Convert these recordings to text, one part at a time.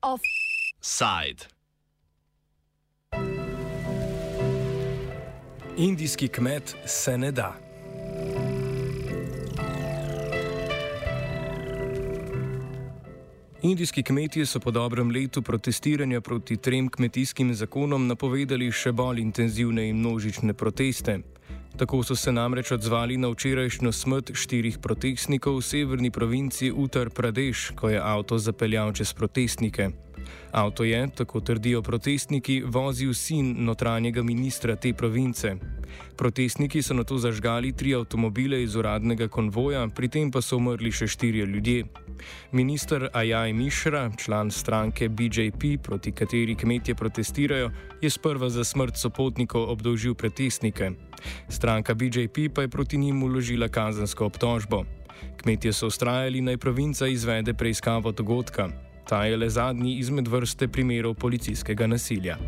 Offside. Indijski kmet se ne da. Indijski kmetje so po dobrem letu protestiranja proti trem kmetijskim zakonom napovedali še bolj intenzivne in množične proteste. Tako so se namreč odzvali na včerajšnjo smrt štirih protestnikov v severni provinci Uttar Pradesh, ko je avto zapeljal čez protestnike. Avto je, tako trdijo protestniki, vozil sin notranjega ministra te province. Protestniki so na to zažgali tri avtomobile iz uradnega konvoja, pri tem pa so umrli še štirje ljudje. Ministr Ajaj Mišra, član stranke BJP, proti kateri kmetje protestirajo, je sprva za smrt sopotnikov obdolžil protestnike. Stranka BJP pa je proti njim uložila kazensko obtožbo. Kmetje so ustrajali, naj provinca izvede preiskavo dogodka. Ta je le zadnji izmed vrste primerov policijskega nasilja.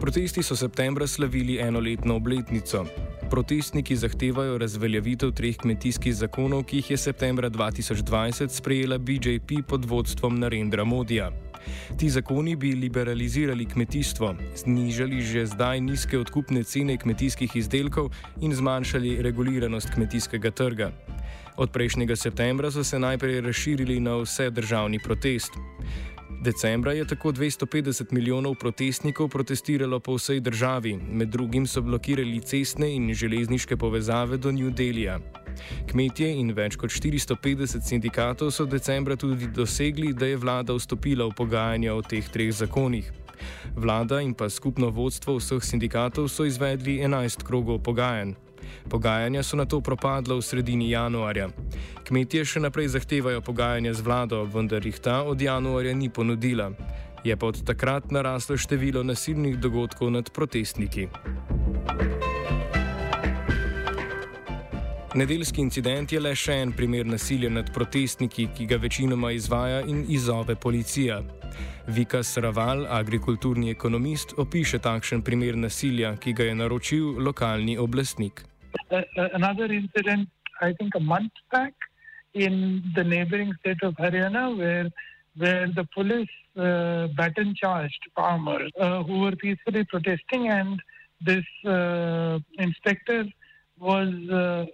Protesti so septembra slavili enoletno obletnico. Protestniki zahtevajo razveljavitev treh kmetijskih zakonov, ki jih je septembra 2020 sprejela BJP pod vodstvom Narendra Modija. Ti zakoni bi liberalizirali kmetijstvo, znižali že zdaj nizke odkupne cene kmetijskih izdelkov in zmanjšali reguliranost kmetijskega trga. Od prejšnjega septembra so se najprej razširili na vse državni protest. Decembra je tako 250 milijonov protestnikov protestiralo po vsej državi, med drugim so blokirali cestne in železniške povezave do New Delhija. Kmetje in več kot 450 sindikatov so decembra tudi dosegli, da je vlada vstopila v pogajanja o teh treh zakonih. Vlada in pa skupno vodstvo vseh sindikatov so izvedli 11 krogov pogajanj. Pogajanja so na to propadla v sredini januarja. Kmetje še naprej zahtevajo pogajanja z vlado, vendar jih ta od januarja ni ponudila. Je pa od takrat naraslo število nasilnih dogodkov nad protestniki. Nedeljski incident je le še en primer nasilja nad protestniki, ki ga večinoma izvaja in izove policija. Vika Sraval, agrikulturni ekonomist, opiše takšen primer nasilja, ki ga je naročil lokalni oblastnik. Another incident, I think a month back, in the neighboring state of Haryana, where where the police uh, baton charged farmers uh, who were peacefully protesting, and this uh, inspector was uh,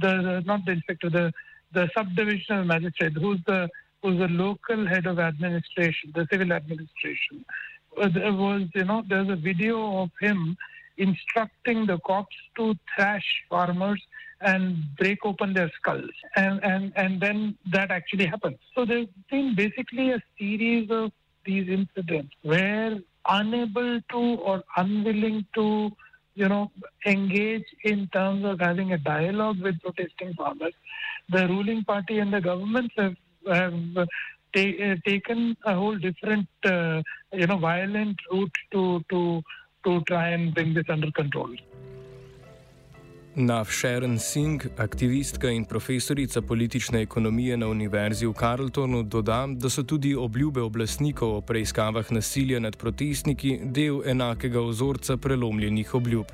the not the inspector, the the subdivisional magistrate, who's the who's the local head of administration, the civil administration. Uh, there was, you know, there's a video of him instructing the cops to thrash farmers and break open their skulls. And, and, and then that actually happens. So there's been basically a series of these incidents where unable to or unwilling to you know engage in terms of having a dialogue with protesting farmers the ruling party and the governments have, have ta- taken a whole different uh, you know violent route to to to try and bring this under control. Nav Sharon Singh, aktivistka in profesorica politične ekonomije na Univerzi v Carltonu, doda, da so tudi obljube oblastnikov o preiskavah nasilja nad protestniki del enakega vzorca prelomljenih obljub.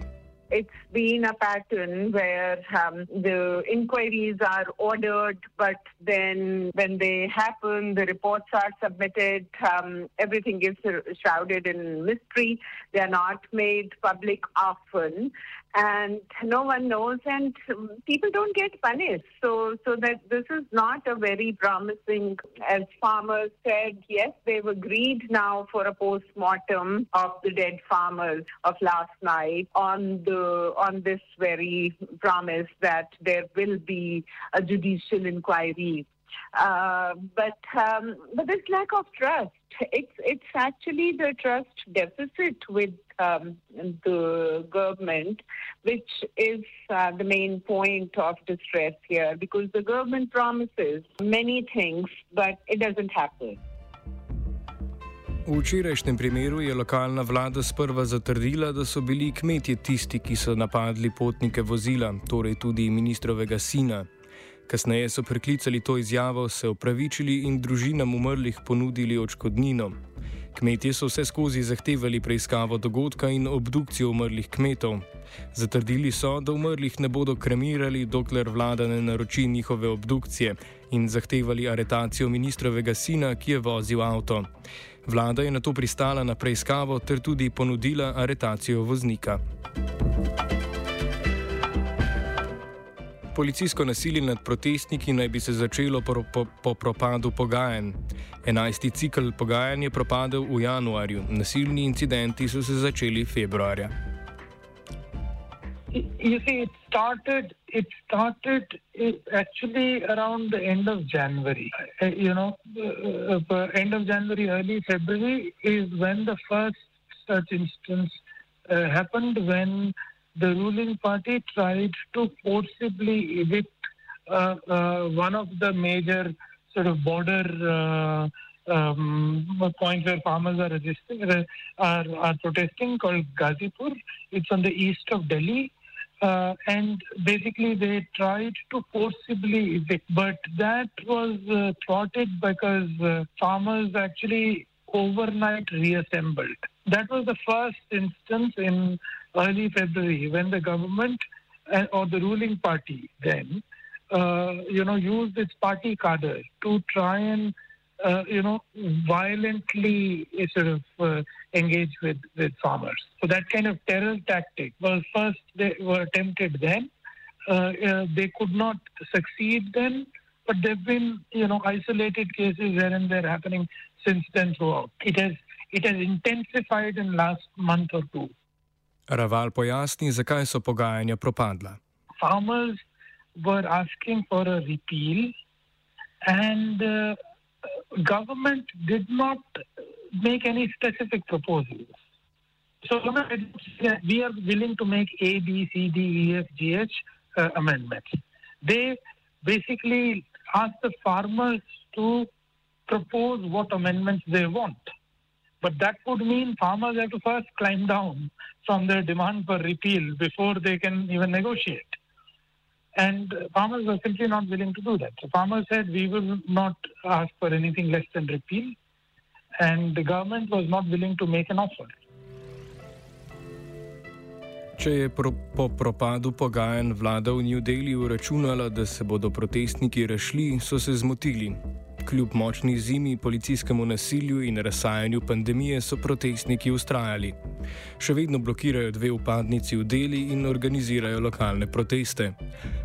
It's been a pattern where um, the inquiries are ordered, but then when they happen, the reports are submitted. Um, everything is shrouded in mystery. They are not made public often, and no one knows, and people don't get punished. So, so that this is not a very promising. As farmers said, yes, they've agreed now for a post-mortem of the dead farmers of last night on the on this very promise that there will be a judicial inquiry. Uh, but um, but this lack of trust. It's it's actually the trust deficit with um, the government, which is uh, the main point of distress here, because the government promises many things, but it doesn't happen. V včerajšnjem primeru je lokalna vlada sprva zatrdila, da so bili kmetje tisti, ki so napadli potnike vozila, torej tudi ministrovega sina. Kasneje so preklicali to izjavo, se opravičili in družinam umrlih ponudili očkodnino. Kmetje so vse skozi zahtevali preiskavo dogodka in obdukcijo umrlih kmetov. Zatrdili so, da umrlih ne bodo kremirali, dokler vlada ne naroči njihove obdukcije in zahtevali aretacijo ministrovega sina, ki je vozil avto. Vlada je na to pristala na preiskavo ter tudi ponudila aretacijo voznika. Policijsko nasilje nad protestniki naj bi se začelo po, po, po propadu pogajanj. Enajsti cikl pogajanj je propadel v januarju, nasilni incidenti so se začeli februarja. You see, it started. It started actually around the end of January. Uh, you know, uh, uh, end of January, early February is when the first such instance uh, happened. When the ruling party tried to forcibly evict uh, uh, one of the major sort of border um, points where farmers are resisting are, are protesting called Gazipur. It's on the east of Delhi. Uh, and basically they tried to forcibly evict, but that was uh, thwarted because uh, farmers actually overnight reassembled. That was the first instance in early February when the government uh, or the ruling party then, uh, you know, used its party cadre to try and uh, you know, violently uh, sort of uh, engage with, with farmers. So that kind of terror tactic was first they were attempted then. Uh, they could not succeed then, but there've been you know isolated cases here and there happening since then throughout. It has it has intensified in last month or two. Raval pojasni, zakaj so pogajanja propadla. Farmers were asking for a repeal and uh, government did not make any specific proposals. So we are willing to make A, B, C, D, E, F, G, H uh, amendments. They basically ask the farmers to propose what amendments they want. But that would mean farmers have to first climb down from their demand for repeal before they can even negotiate. And farmers were simply not willing to do that. So farmers said, we will not ask for anything less than repeal. And the government was not willing to make an offer. Če je pro, po propadu pogajanj vlada v New Delhiu računala, da se bodo protestniki rešili, so se zmotili. Kljub močni zimi, policijskemu nasilju in razsajanju pandemije so protestniki ustrajali. Še vedno blokirajo dve upadnici v deli in organizirajo lokalne proteste.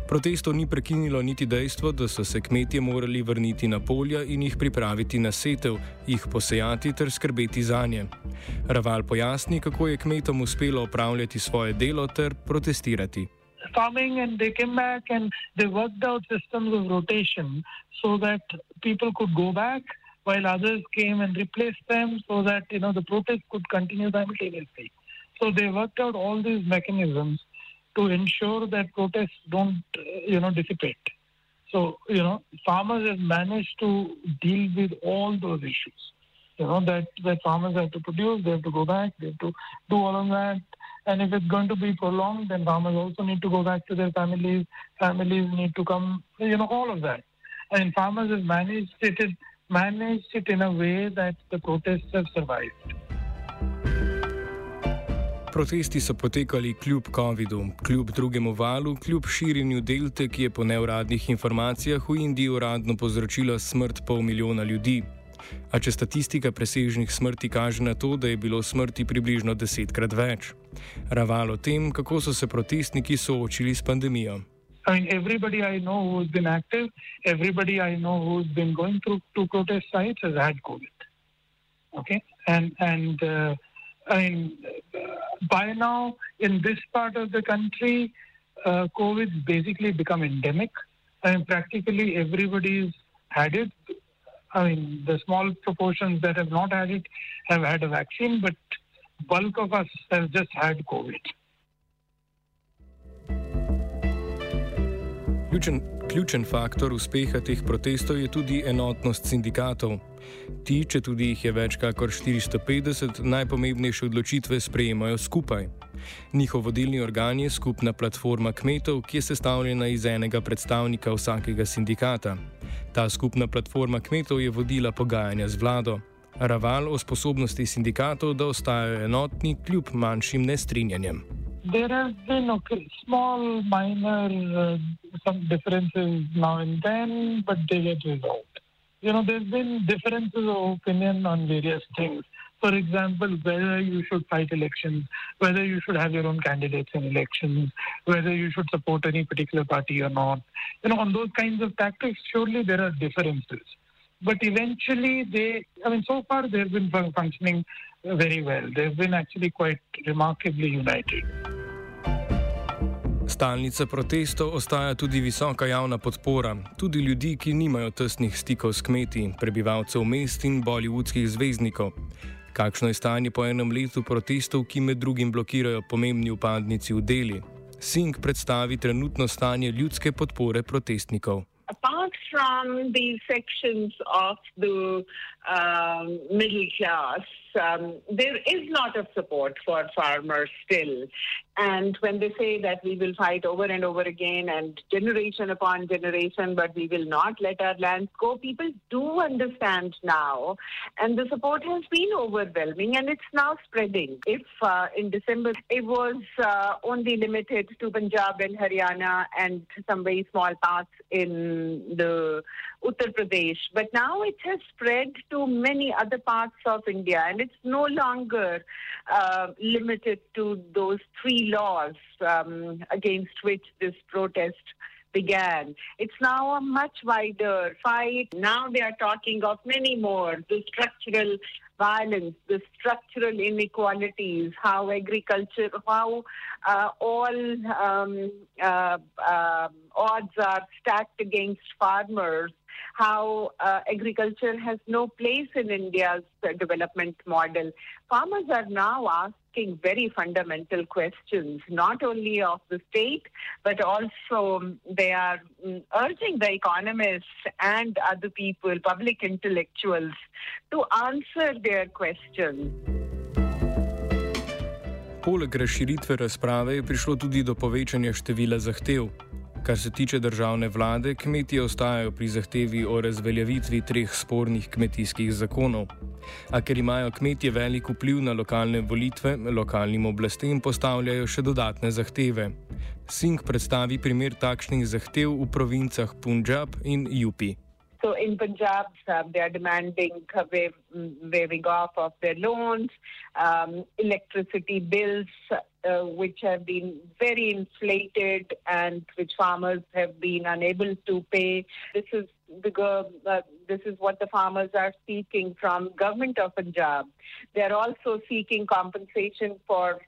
Protesto ni prekinilo niti dejstvo, da so se kmetje morali vrniti na polja in jih pripraviti na setev, jih posejati ter skrbeti za nje. Raval pojasni, kako je kmetom uspelo opravljati svoje delo ter protestirati. Farming and they came back and they worked out systems of rotation so that people could go back while others came and replaced them so that you know the protest could continue simultaneously. So they worked out all these mechanisms to ensure that protests don't uh, you know dissipate. So you know farmers have managed to deal with all those issues. You know that that farmers have to produce they have to go back they have to do all of that and if it's going to be prolonged, then farmers also need to go back to their families. Families need to come, you know, all of that. And farmers have managed it, managed it in a way that the protests have survived. Protesti so potekali kljub COVID-u, kljub drugemu valu, kljub širjenju delte, ki je po neuradnih informacijah v Indiji uradno povzročila smrt pol milijona ljudi. A če statistika presežnih smrti kaže na to, da je bilo smrti približno desetkrat več. Raval o tem, kako so se protestniki soočili s pandemijo. I mean, everybody I know who's been active, everybody I know who's been going through two protest sites has had COVID. Okay, and and uh, I mean, uh, by now in this part of the country, uh, COVID's basically become endemic. I mean, practically everybody's had it. I mean, the small proportions that have not had it have had a vaccine, but bulk of us have just had COVID. Ključen, ključen faktor uspeha teh protestov je tudi enotnost sindikatov. Ti, če tudi jih je več kot 450, najpomembnejše odločitve sprejemajo skupaj. Njihov vodilni organ je skupna platforma kmetov, ki je sestavljena iz enega predstavnika vsakega sindikata. Ta skupna platforma kmetov je vodila pogajanja z vlado. Raval o sposobnosti sindikatov, da ostajajo enotni kljub manjšim nestrinjanjem. There have been okay, small, minor uh, some differences now and then, but they get resolved. You know, there's been differences of opinion on various things. For example, whether you should fight elections, whether you should have your own candidates in elections, whether you should support any particular party or not. You know, on those kinds of tactics, surely there are differences. But eventually, they, I mean, so far they've been functioning very well. They've been actually quite remarkably united. Stalnica protestov ostaja tudi visoka javna podpora, tudi ljudi, ki nimajo tesnih stikov s kmeti, prebivalcev mest in bollywoodskih zvezdnikov. Kakšno je stanje po enem letu protestov, ki med drugim blokirajo pomembni upadnici v deli? Sink predstavi trenutno stanje ljudske podpore protestnikov. Apart from these sections of the um, middle class, um, there is not a support for farmers still. And when they say that we will fight over and over again and generation upon generation, but we will not let our lands go, people do understand now. And the support has been overwhelming and it's now spreading. If uh, in December it was uh, only limited to Punjab and Haryana and some very small parts in the Uttar Pradesh, but now it has spread to many other parts of India and it's no longer uh, limited to those three laws um, against which this protest began. It's now a much wider fight. Now they are talking of many more the structural violence, the structural inequalities, how agriculture, how uh, all um, uh, uh, odds are stacked against farmers how uh, agriculture has no place in India's development model. Farmers are now asking very fundamental questions, not only of the state, but also um, they are um, urging the economists and other people, public intellectuals, to answer their questions. Poleg razširitve razprave je prišlo tudi do povečanja števila zahtev. Kar se tiče državne vlade, kmetje ostajajo pri zahtevi o razveljavitvi treh spornih kmetijskih zakonov. A ker imajo kmetje velik vpliv na lokalne volitve, lokalnim oblastem postavljajo še dodatne zahteve. Sink predstavi primer takšnih zahtev v provincah Punjab in Jupi. So in Punjab, um, they are demanding waiving off of their loans, um, electricity bills, uh, which have been very inflated and which farmers have been unable to pay. This is the uh, this is what the farmers are seeking from government of Punjab. They are also seeking compensation for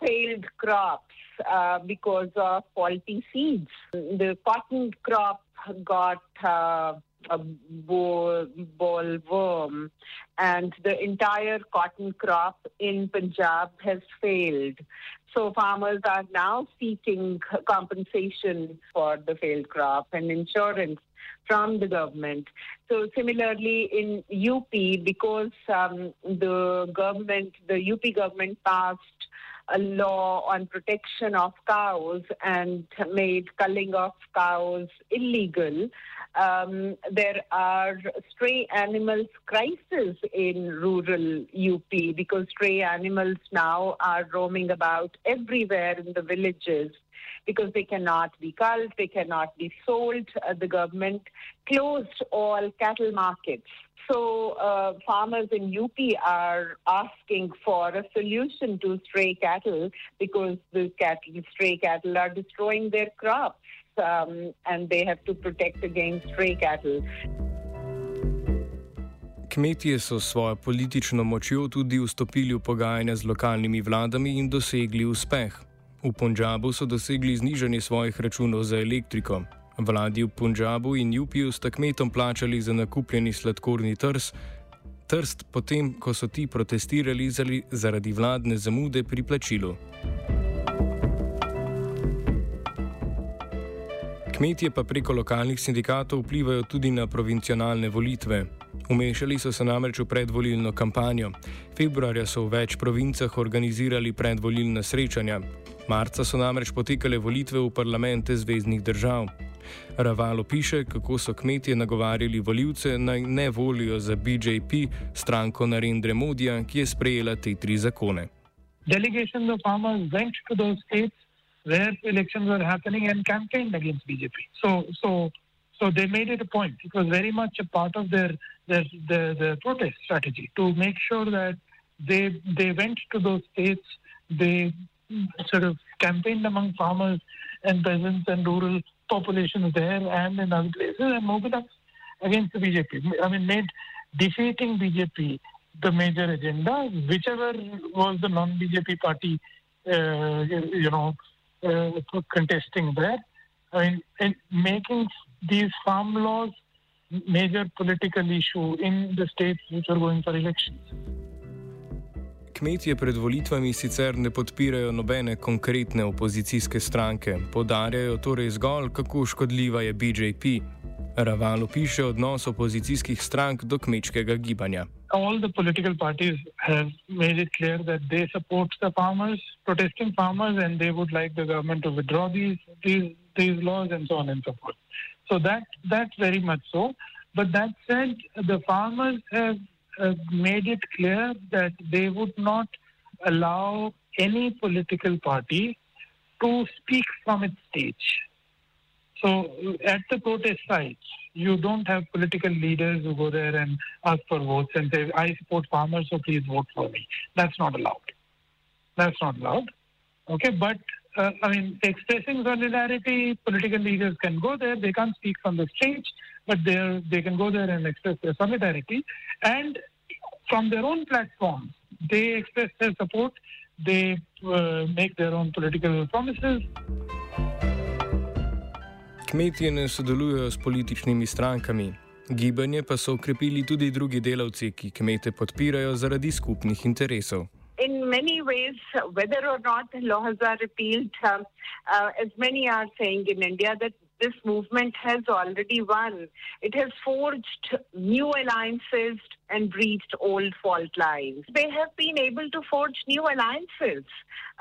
failed crops uh, because of faulty seeds. The cotton crop got a boll, worm, and the entire cotton crop in Punjab has failed. So farmers are now seeking compensation for the failed crop and insurance from the government. So similarly in UP, because um, the government, the UP government passed a law on protection of cows and made culling of cows illegal. Um, there are stray animals crisis in rural UP because stray animals now are roaming about everywhere in the villages because they cannot be culled, they cannot be sold. Uh, the government closed all cattle markets. So uh, farmers in UP are asking for a solution to stray cattle because the cattle, stray cattle are destroying their crops um, and they have to protect against stray cattle. Kmetije so s svojo politično močjo tudi vstopili v pogajanja z lokalnimi vladami in dosegli uspeh. V Punjabu so dosegli znižanje svojih računov za elektriko. Vladi v Punjabu in Jupiju sta kmetom plačali za nakupljeni sladkorni trs, trst potem, ko so ti protestirali zaradi vladne zamude pri plačilu. Kmetje pa preko lokalnih sindikatov vplivajo tudi na provincionalne volitve. Umešali so se namreč v predvolilno kampanjo. Februarja so v več provincah organizirali predvolilna srečanja. Marca so namreč potekale volitve v parlamente zvezdnih držav. Ravalo piše, kako so kmetje nagovarjali voljivce naj ne volijo za BJP, stranko Narendra Modija, ki je sprejela te tri zakone. Delegations of farmers went to those states where elections were happening and campaigned against BJP. So, so, so they made it a point. It was very much a part of their their, their, their protest strategy to make sure that they they went to those states. They sort of campaigned among farmers and peasants and rural populations there and in other places and mobilized against the BJP. I mean, made defeating BJP the major agenda, whichever was the non-BJP party, uh, you know, uh, contesting there. I mean, and making these farm laws major political issue in the states which are going for elections. Kmetje pred volitvami sicer ne podpirajo nobene konkretne opozicijske stranke, podarjajo torej zgolj, kako škodljiva je BJP. Ravalo piše odnos opozicijskih strank do kmečkega gibanja. All the political parties have made it clear that they support the farmers, protesting farmers, and they would like the government to withdraw these these, these laws and so on and so forth. So that that's very much so. But that said, the farmers have made it clear that they would not allow any political party to speak from its stage. So at the protest sites, you don't have political leaders who go there and ask for votes and say, I support farmers, so please vote for me. That's not allowed. That's not allowed. Okay, but uh, I mean, expressing solidarity, political leaders can go there. They can't speak from the stage, but they they can go there and express their solidarity. And from their own platforms, they express their support. They uh, make their own political promises. Kmetje ne sodelujejo s političnimi strankami. Gibanje pa so ukrepili tudi drugi delavci, ki kmete podpirajo zaradi skupnih interesov. In many ways, whether or not laws are repealed, um, uh, as many are saying in India, that this movement has already won. It has forged new alliances and breached old fault lines. They have been able to forge new alliances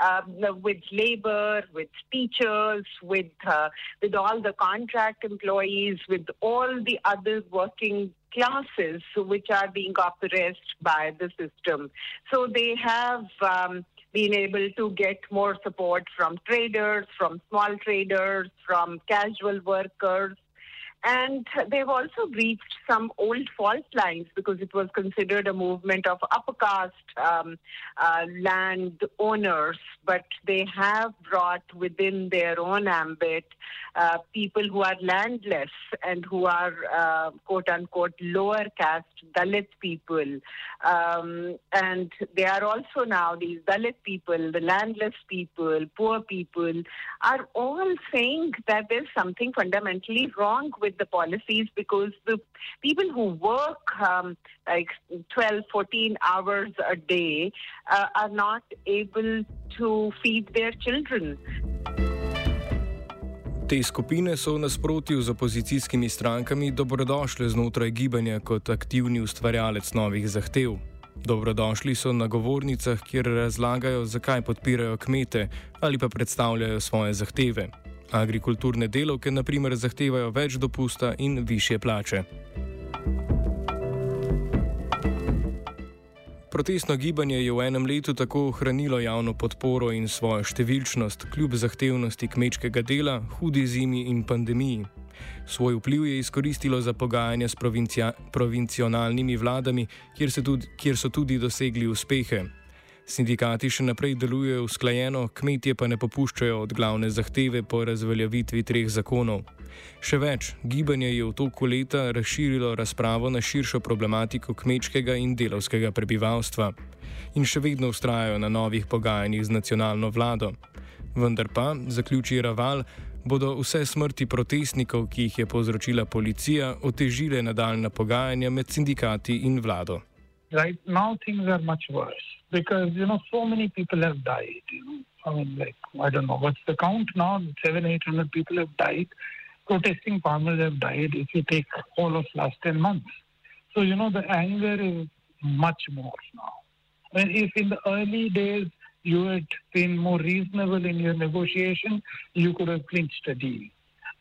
um, with labor, with teachers, with uh, with all the contract employees, with all the other working classes which are being oppressed by the system. So they have um, been able to get more support from traders, from small traders, from casual workers. And they've also breached some old fault lines because it was considered a movement of upper caste um, uh, land owners. But they have brought within their own ambit uh, people who are landless and who are uh, quote unquote lower caste Dalit people. Um, and they are also now these Dalit people, the landless people, poor people, are all saying that there's something fundamentally wrong with the policies because the people who work um, like 12, 14 hours a day uh, are not able to feed their children. Te skupine so v nasprotju z opozicijskimi strankami dobrodošle znotraj gibanja kot aktivni ustvarjalec novih zahtev. Dobrodošli so na govornicah, kjer razlagajo, zakaj podpirajo kmete ali pa predstavljajo svoje zahteve. Agrikulturne delovke, na primer, zahtevajo več dopusta in više plače. Protestno gibanje je v enem letu tako ohranilo javno podporo in svojo številčnost, kljub zahtevnosti kmečkega dela, hudi zimi in pandemiji. Svoj vpliv je izkoristilo za pogajanja s provincionalnimi vladami, kjer, tudi, kjer so tudi dosegli uspehe. Sindikati še naprej delujejo usklajeno, kmetje pa ne popuščajo od glavne zahteve po razveljavitvi treh zakonov. Še več, gibanje je v toku leta razširilo razpravo na širšo problematiko kmečkega in delovskega prebivalstva in še vedno ustrajajo na novih pogajanjih z nacionalno vlado. Vendar pa, zaključi Raval, bodo vse smrti protestnikov, ki jih je povzročila policija, otežile nadaljna pogajanja med sindikati in vlado. Right now, things are much worse because you know so many people have died. You know? I mean, like I don't know what's the count now. Seven, eight hundred people have died. Protesting farmers have died. If you take all of last ten months, so you know the anger is much more now. Mean, if in the early days you had been more reasonable in your negotiation, you could have clinched a deal.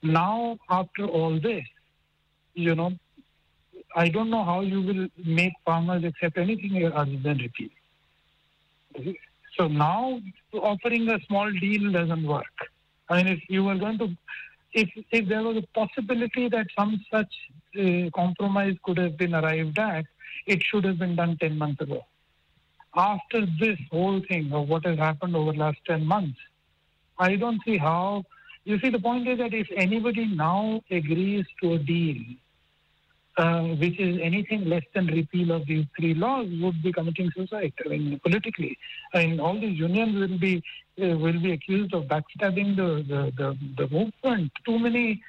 Now, after all this, you know, I don't know how you will make farmers accept anything other than repeal. So now offering a small deal doesn't work. I mean, if you were going to, if if there was a possibility that some such uh, compromise could have been arrived at, it should have been done ten months ago. After this whole thing of what has happened over the last ten months, I don't see how. You see, the point is that if anybody now agrees to a deal uh, which is anything less than repeal of these three laws, would be committing suicide. I mean, politically, I mean, all these unions will be uh, will be accused of backstabbing the, the, the, the movement. Too many,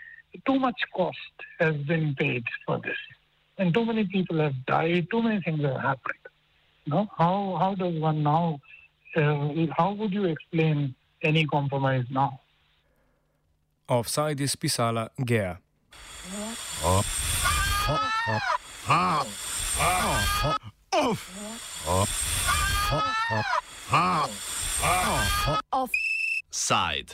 too much cost has been paid for this, and too many people have died. Too many things have happened. No, how how does one now? Uh, how would you explain any compromise now? Offside je spisala Gea. Oh. Side.